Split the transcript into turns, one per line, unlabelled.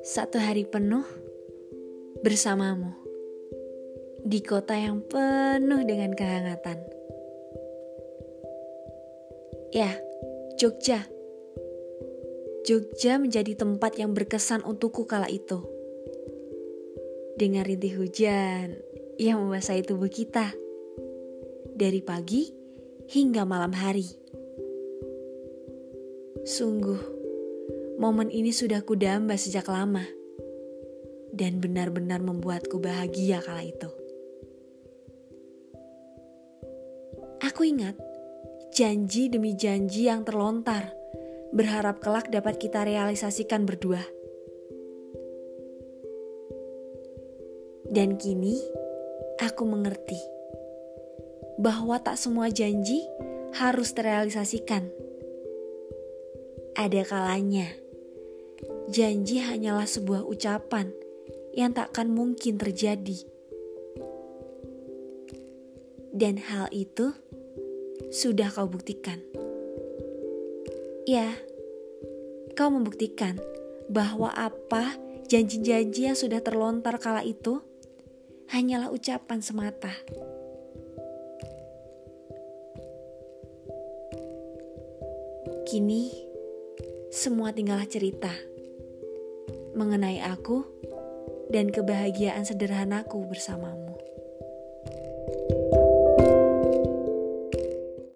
Satu hari penuh bersamamu di kota yang penuh dengan kehangatan. Ya, Jogja. Jogja menjadi tempat yang berkesan untukku kala itu. Dengan rintih hujan yang membasahi tubuh kita. Dari pagi hingga malam hari. Sungguh, momen ini sudah kudamba sejak lama. Dan benar-benar membuatku bahagia kala itu. Aku ingat janji demi janji yang terlontar, berharap kelak dapat kita realisasikan berdua. Dan kini aku mengerti bahwa tak semua janji harus terrealisasikan. Ada kalanya, janji hanyalah sebuah ucapan yang takkan mungkin terjadi. Dan hal itu sudah kau buktikan. Ya, kau membuktikan bahwa apa janji-janji yang sudah terlontar kala itu hanyalah ucapan semata. Kini, semua tinggallah cerita mengenai aku dan kebahagiaan sederhanaku bersamamu.